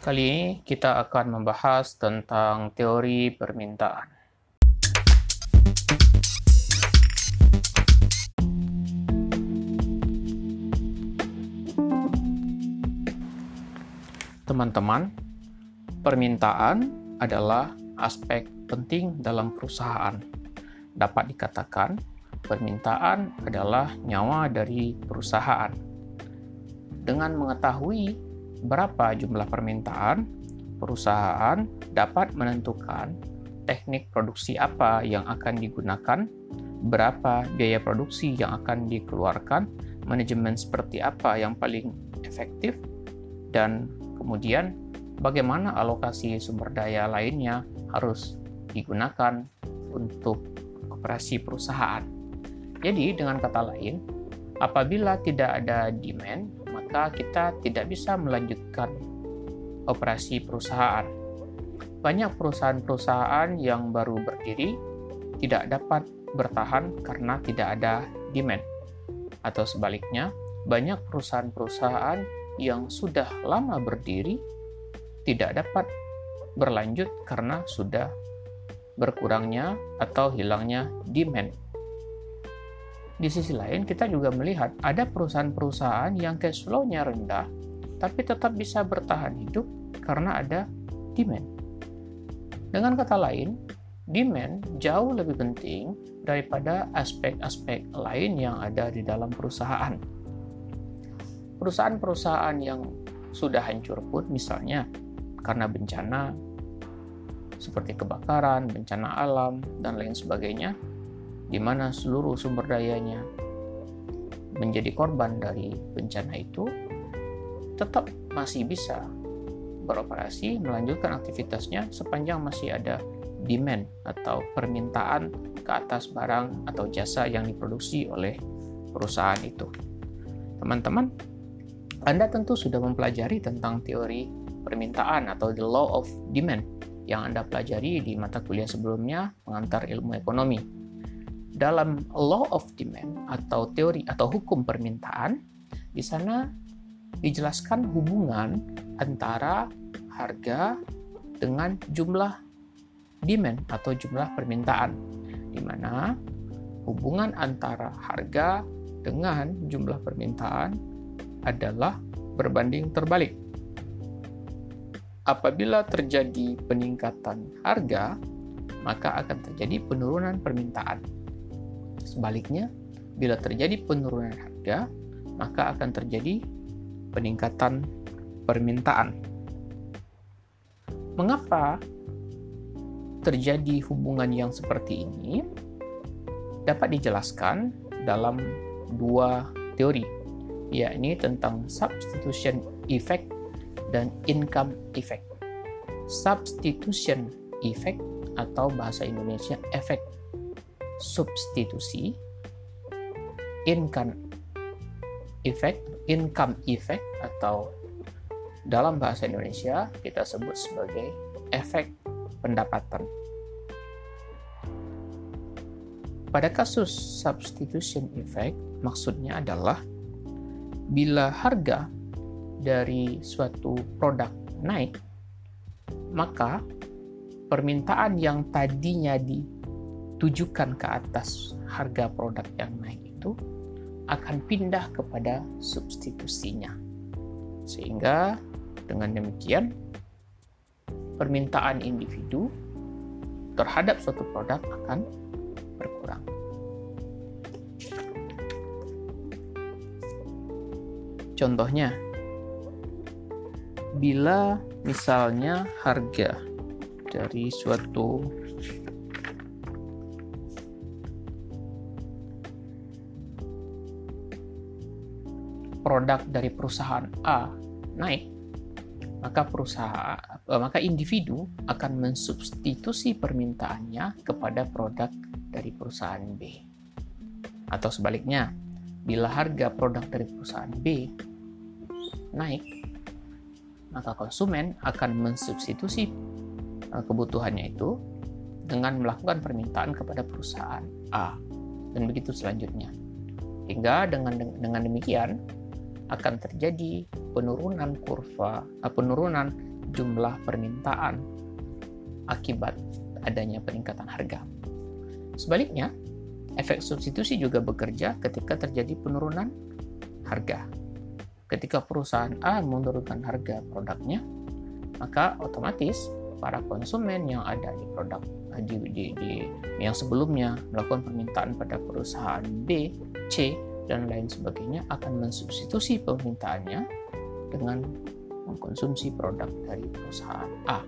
Kali ini kita akan membahas tentang teori permintaan. Teman-teman, permintaan adalah aspek penting dalam perusahaan. Dapat dikatakan, permintaan adalah nyawa dari perusahaan. Dengan mengetahui berapa jumlah permintaan, perusahaan dapat menentukan teknik produksi apa yang akan digunakan, berapa biaya produksi yang akan dikeluarkan, manajemen seperti apa yang paling efektif, dan kemudian bagaimana alokasi sumber daya lainnya harus digunakan untuk operasi perusahaan. Jadi, dengan kata lain, apabila tidak ada demand, maka kita tidak bisa melanjutkan operasi perusahaan. Banyak perusahaan-perusahaan yang baru berdiri tidak dapat bertahan karena tidak ada demand, atau sebaliknya, banyak perusahaan-perusahaan yang sudah lama berdiri tidak dapat berlanjut karena sudah berkurangnya atau hilangnya demand. Di sisi lain, kita juga melihat ada perusahaan-perusahaan yang cash flow-nya rendah, tapi tetap bisa bertahan hidup karena ada demand. Dengan kata lain, demand jauh lebih penting daripada aspek-aspek lain yang ada di dalam perusahaan perusahaan-perusahaan yang sudah hancur pun misalnya karena bencana seperti kebakaran, bencana alam, dan lain sebagainya, di mana seluruh sumber dayanya menjadi korban dari bencana itu, tetap masih bisa beroperasi, melanjutkan aktivitasnya sepanjang masih ada demand atau permintaan ke atas barang atau jasa yang diproduksi oleh perusahaan itu. Teman-teman, anda tentu sudah mempelajari tentang teori permintaan atau the law of demand yang Anda pelajari di mata kuliah sebelumnya pengantar ilmu ekonomi. Dalam law of demand atau teori atau hukum permintaan, di sana dijelaskan hubungan antara harga dengan jumlah demand atau jumlah permintaan, di mana hubungan antara harga dengan jumlah permintaan adalah berbanding terbalik. Apabila terjadi peningkatan harga, maka akan terjadi penurunan permintaan. Sebaliknya, bila terjadi penurunan harga, maka akan terjadi peningkatan permintaan. Mengapa terjadi hubungan yang seperti ini? Dapat dijelaskan dalam dua teori yakni tentang substitution effect dan income effect. Substitution effect atau bahasa Indonesia efek substitusi, income effect, income effect atau dalam bahasa Indonesia kita sebut sebagai efek pendapatan. Pada kasus substitution effect, maksudnya adalah bila harga dari suatu produk naik, maka permintaan yang tadinya ditujukan ke atas harga produk yang naik itu akan pindah kepada substitusinya. Sehingga dengan demikian permintaan individu terhadap suatu produk akan berkurang. Contohnya, bila misalnya harga dari suatu produk dari perusahaan A naik, maka perusahaan eh, maka individu akan mensubstitusi permintaannya kepada produk dari perusahaan B. Atau sebaliknya, bila harga produk dari perusahaan B naik, maka konsumen akan mensubstitusi uh, kebutuhannya itu dengan melakukan permintaan kepada perusahaan A dan begitu selanjutnya. Hingga dengan dengan demikian akan terjadi penurunan kurva, uh, penurunan jumlah permintaan akibat adanya peningkatan harga. Sebaliknya, efek substitusi juga bekerja ketika terjadi penurunan harga. Ketika perusahaan A menurunkan harga produknya, maka otomatis para konsumen yang ada di produk di, di, di yang sebelumnya melakukan permintaan pada perusahaan B, C, dan lain sebagainya akan mensubstitusi permintaannya dengan mengkonsumsi produk dari perusahaan A.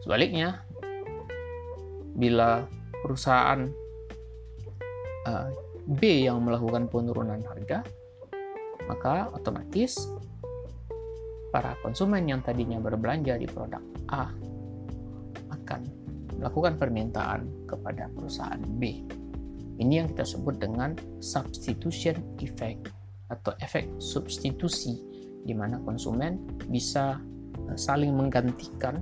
Sebaliknya, bila perusahaan uh, B yang melakukan penurunan harga, maka otomatis para konsumen yang tadinya berbelanja di produk A akan melakukan permintaan kepada perusahaan B. Ini yang kita sebut dengan substitution effect atau efek substitusi di mana konsumen bisa eh, saling menggantikan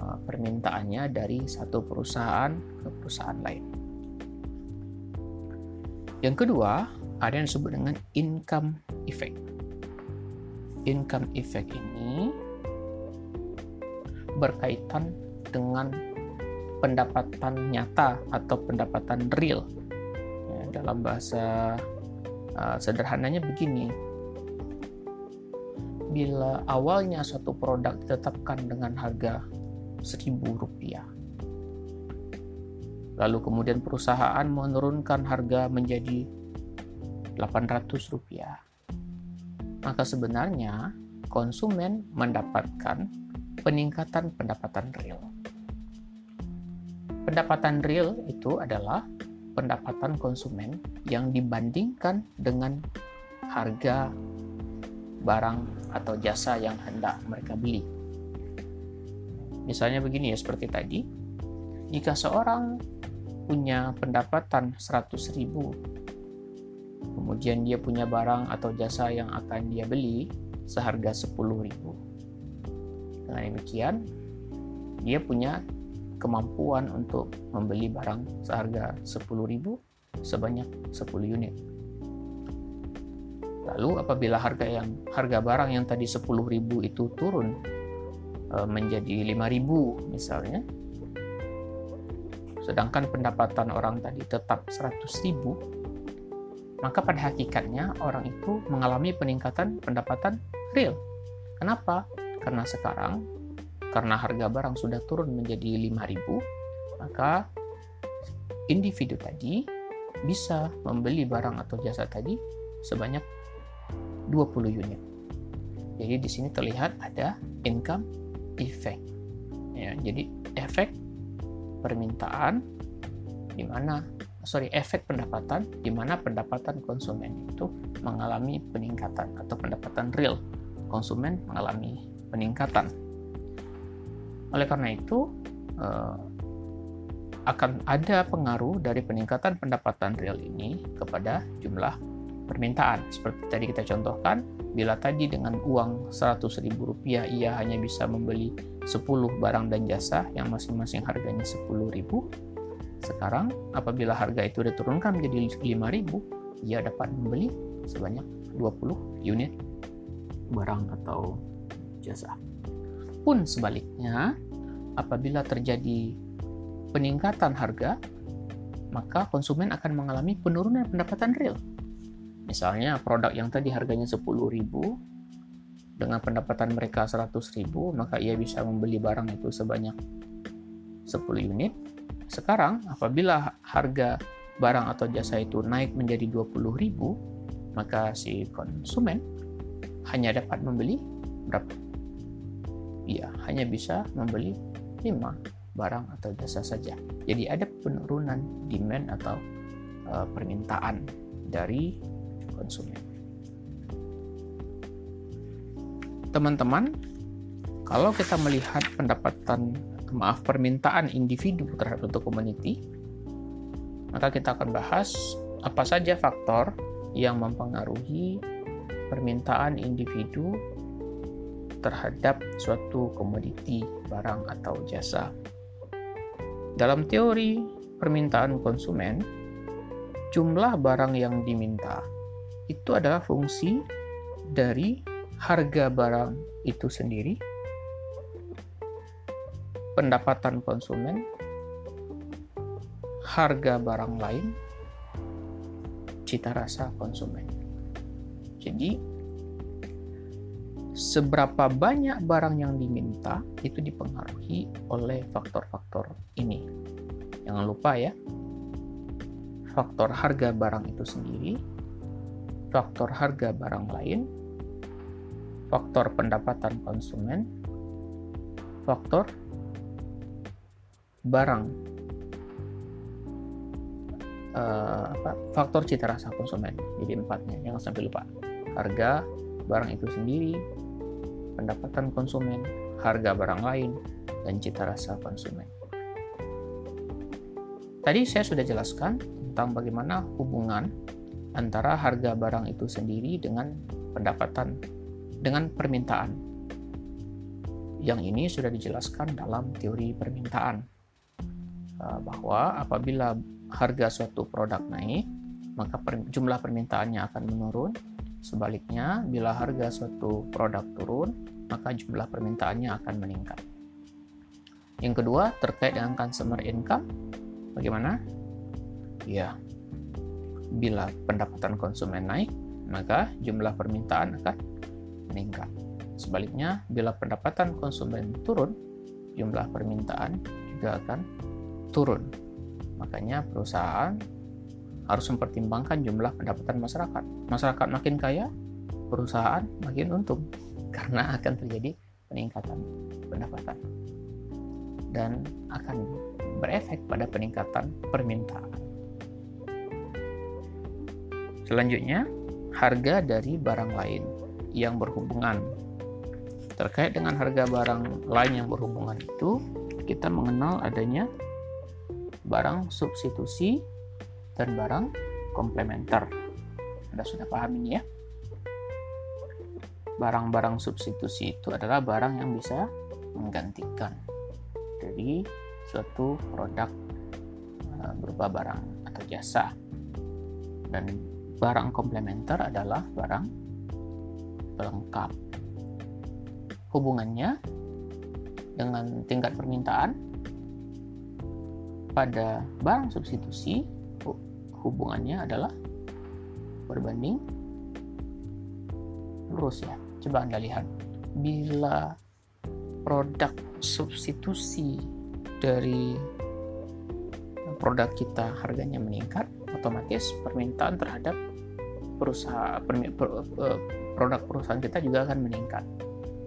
eh, permintaannya dari satu perusahaan ke perusahaan lain. Yang kedua, ada yang disebut dengan income effect. Income effect ini berkaitan dengan pendapatan nyata atau pendapatan real. Ya, dalam bahasa uh, sederhananya begini, bila awalnya suatu produk ditetapkan dengan harga seribu rupiah, lalu kemudian perusahaan menurunkan harga menjadi 800 rupiah, maka sebenarnya konsumen mendapatkan peningkatan pendapatan real. Pendapatan real itu adalah pendapatan konsumen yang dibandingkan dengan harga barang atau jasa yang hendak mereka beli. Misalnya begini ya seperti tadi, jika seorang punya pendapatan 100 ribu, kemudian dia punya barang atau jasa yang akan dia beli seharga 10 ribu. Dengan demikian, dia punya kemampuan untuk membeli barang seharga 10.000 sebanyak 10 unit. Lalu apabila harga yang harga barang yang tadi 10.000 itu turun e, menjadi 5.000 misalnya, sedangkan pendapatan orang tadi tetap 100.000, maka pada hakikatnya orang itu mengalami peningkatan pendapatan real. Kenapa? Karena sekarang karena harga barang sudah turun menjadi 5000 maka individu tadi bisa membeli barang atau jasa tadi sebanyak 20 unit. Jadi di sini terlihat ada income effect. Ya, jadi efek permintaan di mana sorry efek pendapatan di mana pendapatan konsumen itu mengalami peningkatan atau pendapatan real konsumen mengalami peningkatan oleh karena itu, eh, akan ada pengaruh dari peningkatan pendapatan real ini kepada jumlah permintaan. Seperti tadi kita contohkan, bila tadi dengan uang Rp100.000 ia hanya bisa membeli 10 barang dan jasa yang masing-masing harganya Rp10.000, sekarang apabila harga itu diturunkan menjadi Rp5.000, ia dapat membeli sebanyak 20 unit barang atau jasa. Pun sebaliknya, apabila terjadi peningkatan harga, maka konsumen akan mengalami penurunan pendapatan real. Misalnya produk yang tadi harganya 10.000 dengan pendapatan mereka 100.000, maka ia bisa membeli barang itu sebanyak 10 unit. Sekarang apabila harga barang atau jasa itu naik menjadi 20.000, maka si konsumen hanya dapat membeli berapa? ia hanya bisa membeli 5 barang atau jasa saja. Jadi ada penurunan demand atau uh, permintaan dari konsumen. Teman-teman, kalau kita melihat pendapatan maaf permintaan individu terhadap suatu community, maka kita akan bahas apa saja faktor yang mempengaruhi permintaan individu terhadap suatu komoditi, barang, atau jasa. Dalam teori permintaan konsumen, jumlah barang yang diminta itu adalah fungsi dari harga barang itu sendiri, pendapatan konsumen, harga barang lain, cita rasa konsumen. Jadi, seberapa banyak barang yang diminta itu dipengaruhi oleh faktor-faktor ini. Jangan lupa ya, faktor harga barang itu sendiri, faktor harga barang lain, faktor pendapatan konsumen, faktor barang uh, apa, faktor cita rasa konsumen. Jadi empatnya, jangan sampai lupa. Harga barang itu sendiri, pendapatan konsumen, harga barang lain, dan cita rasa konsumen. Tadi saya sudah jelaskan tentang bagaimana hubungan antara harga barang itu sendiri dengan pendapatan, dengan permintaan. Yang ini sudah dijelaskan dalam teori permintaan, eh, bahwa apabila harga suatu produk naik, maka jumlah permintaannya akan menurun. Sebaliknya, bila harga suatu produk turun, maka jumlah permintaannya akan meningkat. Yang kedua, terkait dengan consumer income, Bagaimana? Ya, bila pendapatan konsumen naik, maka jumlah permintaan akan meningkat. Sebaliknya, bila pendapatan konsumen turun, jumlah permintaan juga akan turun. Makanya perusahaan harus mempertimbangkan jumlah pendapatan masyarakat. Masyarakat makin kaya, perusahaan makin untung karena akan terjadi peningkatan pendapatan dan akan berefek pada peningkatan permintaan. Selanjutnya, harga dari barang lain yang berhubungan. Terkait dengan harga barang lain yang berhubungan itu, kita mengenal adanya barang substitusi dan barang komplementer. Anda sudah paham ini ya? Barang-barang substitusi itu adalah barang yang bisa menggantikan dari suatu produk uh, berupa barang atau jasa. Dan barang komplementer adalah barang pelengkap. Hubungannya dengan tingkat permintaan pada barang substitusi hubungannya adalah berbanding lurus ya. Coba Anda lihat. Bila produk substitusi dari produk kita harganya meningkat, otomatis permintaan terhadap perusahaan eh, produk perusahaan kita juga akan meningkat.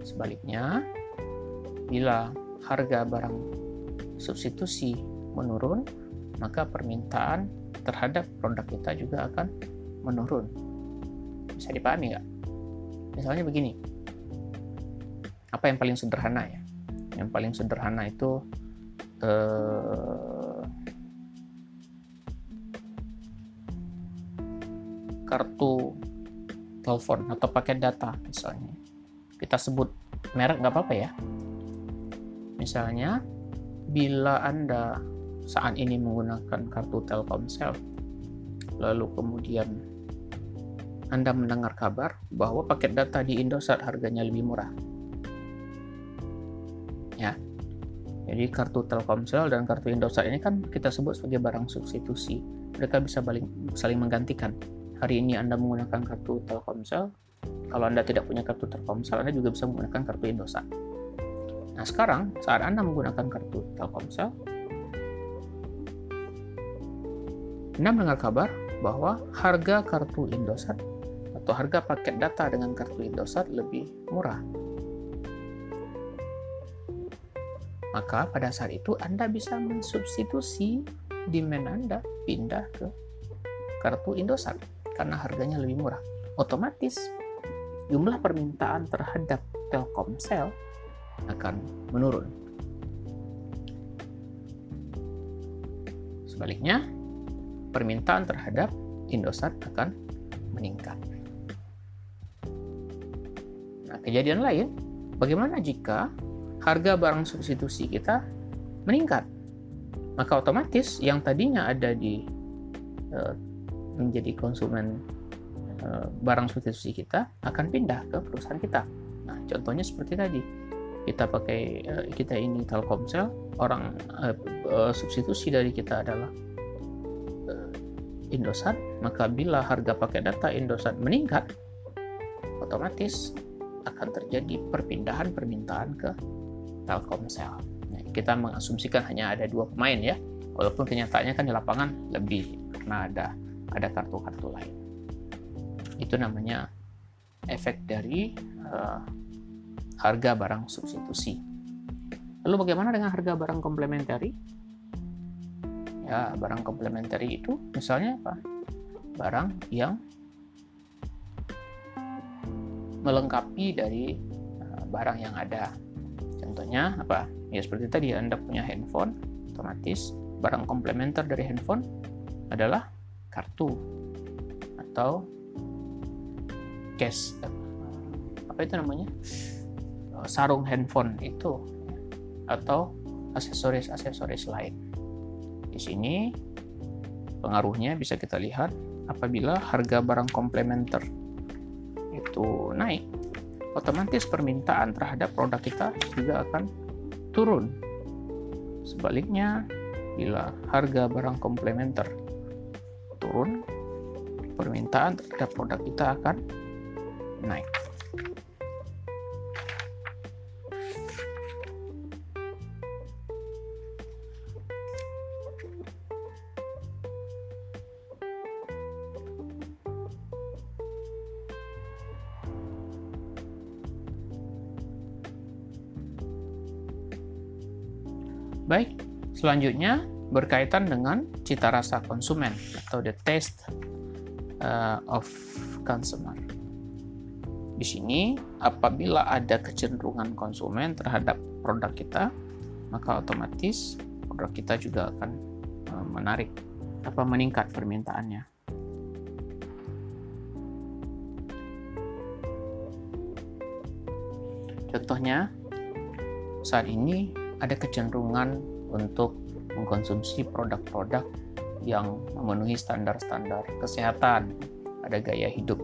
Sebaliknya, bila harga barang substitusi menurun, maka permintaan terhadap produk kita juga akan menurun. Bisa dipahami nggak? Misalnya begini, apa yang paling sederhana ya? Yang paling sederhana itu eh, kartu telepon atau paket data misalnya kita sebut merek nggak apa-apa ya misalnya bila anda saat ini menggunakan kartu Telkomsel lalu kemudian anda mendengar kabar bahwa paket data di Indosat harganya lebih murah ya jadi kartu Telkomsel dan kartu Indosat ini kan kita sebut sebagai barang substitusi. Mereka bisa saling, saling menggantikan. Hari ini Anda menggunakan kartu Telkomsel, kalau Anda tidak punya kartu Telkomsel, Anda juga bisa menggunakan kartu Indosat. Nah sekarang saat Anda menggunakan kartu Telkomsel, Anda mendengar kabar bahwa harga kartu Indosat atau harga paket data dengan kartu Indosat lebih murah maka pada saat itu Anda bisa mensubstitusi demand Anda pindah ke kartu Indosat karena harganya lebih murah. Otomatis jumlah permintaan terhadap Telkomsel akan menurun. Sebaliknya, permintaan terhadap Indosat akan meningkat. Nah, kejadian lain, bagaimana jika harga barang substitusi kita meningkat. Maka otomatis yang tadinya ada di uh, menjadi konsumen eh, barang substitusi kita akan pindah ke perusahaan kita. Nah, contohnya seperti tadi kita pakai eh, kita ini Telkomsel, orang substitusi dari kita adalah Indosat, maka bila harga pakai data Indosat meningkat, otomatis akan terjadi perpindahan permintaan ke Telkomsel. Nah, kita mengasumsikan hanya ada dua pemain ya, walaupun kenyataannya kan di lapangan lebih karena ada ada kartu-kartu lain. Itu namanya efek dari uh, harga barang substitusi. Lalu bagaimana dengan harga barang komplementari? Ya, barang komplementari itu misalnya apa? Barang yang melengkapi dari uh, barang yang ada. Contohnya apa? Ya seperti tadi Anda punya handphone, otomatis barang komplementer dari handphone adalah kartu atau case apa itu namanya uh, sarung handphone itu atau aksesoris-aksesoris lain. Di sini pengaruhnya bisa kita lihat apabila harga barang komplementer itu naik, otomatis permintaan terhadap produk kita juga akan turun. Sebaliknya, bila harga barang komplementer turun, permintaan terhadap produk kita akan naik. Selanjutnya berkaitan dengan cita rasa konsumen atau the taste uh, of consumer. Di sini, apabila ada kecenderungan konsumen terhadap produk kita, maka otomatis produk kita juga akan uh, menarik apa meningkat permintaannya. Contohnya, saat ini ada kecenderungan untuk mengkonsumsi produk-produk yang memenuhi standar-standar kesehatan, ada gaya hidup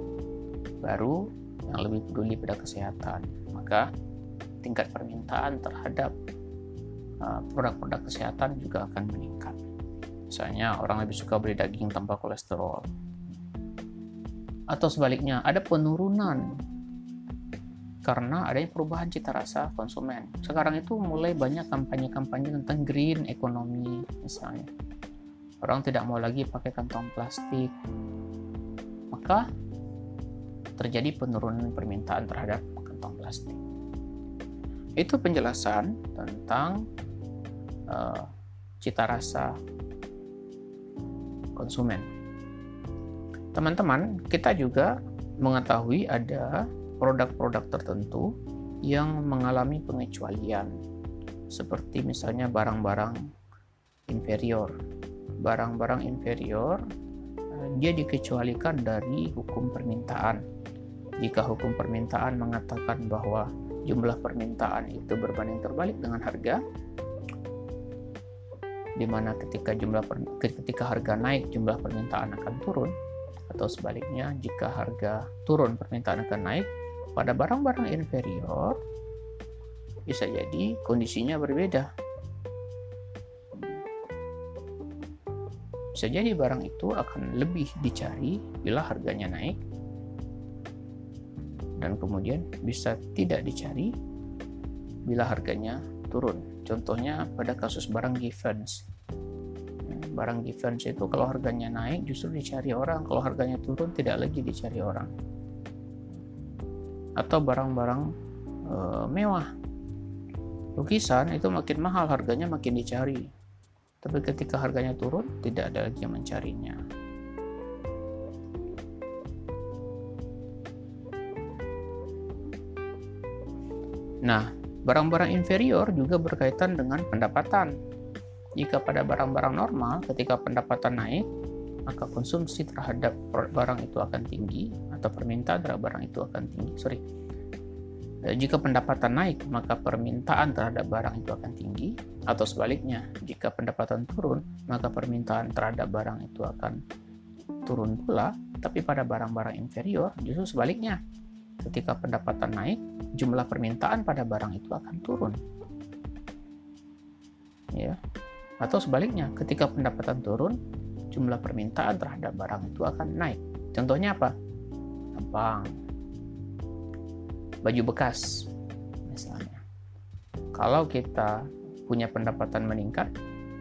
baru yang lebih peduli pada kesehatan. Maka tingkat permintaan terhadap uh, produk-produk kesehatan juga akan meningkat. Misalnya orang lebih suka beli daging tanpa kolesterol. Atau sebaliknya, ada penurunan karena adanya perubahan cita rasa konsumen. Sekarang itu mulai banyak kampanye-kampanye tentang green economy misalnya. Orang tidak mau lagi pakai kantong plastik. Maka terjadi penurunan permintaan terhadap kantong plastik. Itu penjelasan tentang uh, cita rasa konsumen. Teman-teman, kita juga mengetahui ada produk-produk tertentu yang mengalami pengecualian, seperti misalnya barang-barang inferior. Barang-barang inferior eh, dia dikecualikan dari hukum permintaan. Jika hukum permintaan mengatakan bahwa jumlah permintaan itu berbanding terbalik dengan harga, di mana ketika jumlah ketika harga naik jumlah permintaan akan turun atau sebaliknya jika harga turun permintaan akan naik pada barang-barang inferior bisa jadi kondisinya berbeda. Bisa jadi barang itu akan lebih dicari bila harganya naik dan kemudian bisa tidak dicari bila harganya turun. Contohnya pada kasus barang defense. Barang defense itu kalau harganya naik justru dicari orang, kalau harganya turun tidak lagi dicari orang atau barang-barang e, mewah. Lukisan itu makin mahal harganya makin dicari. Tapi ketika harganya turun tidak ada lagi yang mencarinya. Nah, barang-barang inferior juga berkaitan dengan pendapatan. Jika pada barang-barang normal, ketika pendapatan naik, maka konsumsi terhadap barang itu akan tinggi atau permintaan terhadap barang itu akan tinggi. Sorry. Eh, jika pendapatan naik, maka permintaan terhadap barang itu akan tinggi, atau sebaliknya, jika pendapatan turun, maka permintaan terhadap barang itu akan turun pula, Tapi pada barang-barang inferior justru sebaliknya. Ketika pendapatan naik, jumlah permintaan pada barang itu akan turun. Ya. Atau sebaliknya, ketika pendapatan turun, jumlah permintaan terhadap barang itu akan naik. Contohnya apa? Gampang. Baju bekas misalnya. Kalau kita punya pendapatan meningkat,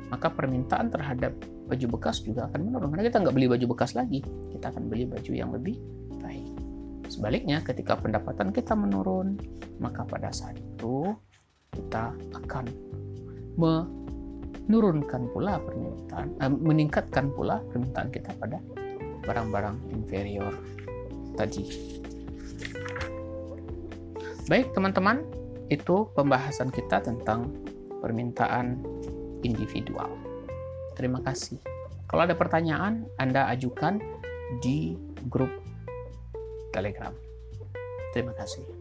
maka permintaan terhadap baju bekas juga akan menurun karena kita nggak beli baju bekas lagi kita akan beli baju yang lebih baik sebaliknya ketika pendapatan kita menurun maka pada saat itu kita akan menurunkan pula permintaan eh, meningkatkan pula permintaan kita pada barang-barang inferior tadi baik teman-teman itu pembahasan kita tentang permintaan individual. Terima kasih. Kalau ada pertanyaan, Anda ajukan di grup Telegram. Terima kasih.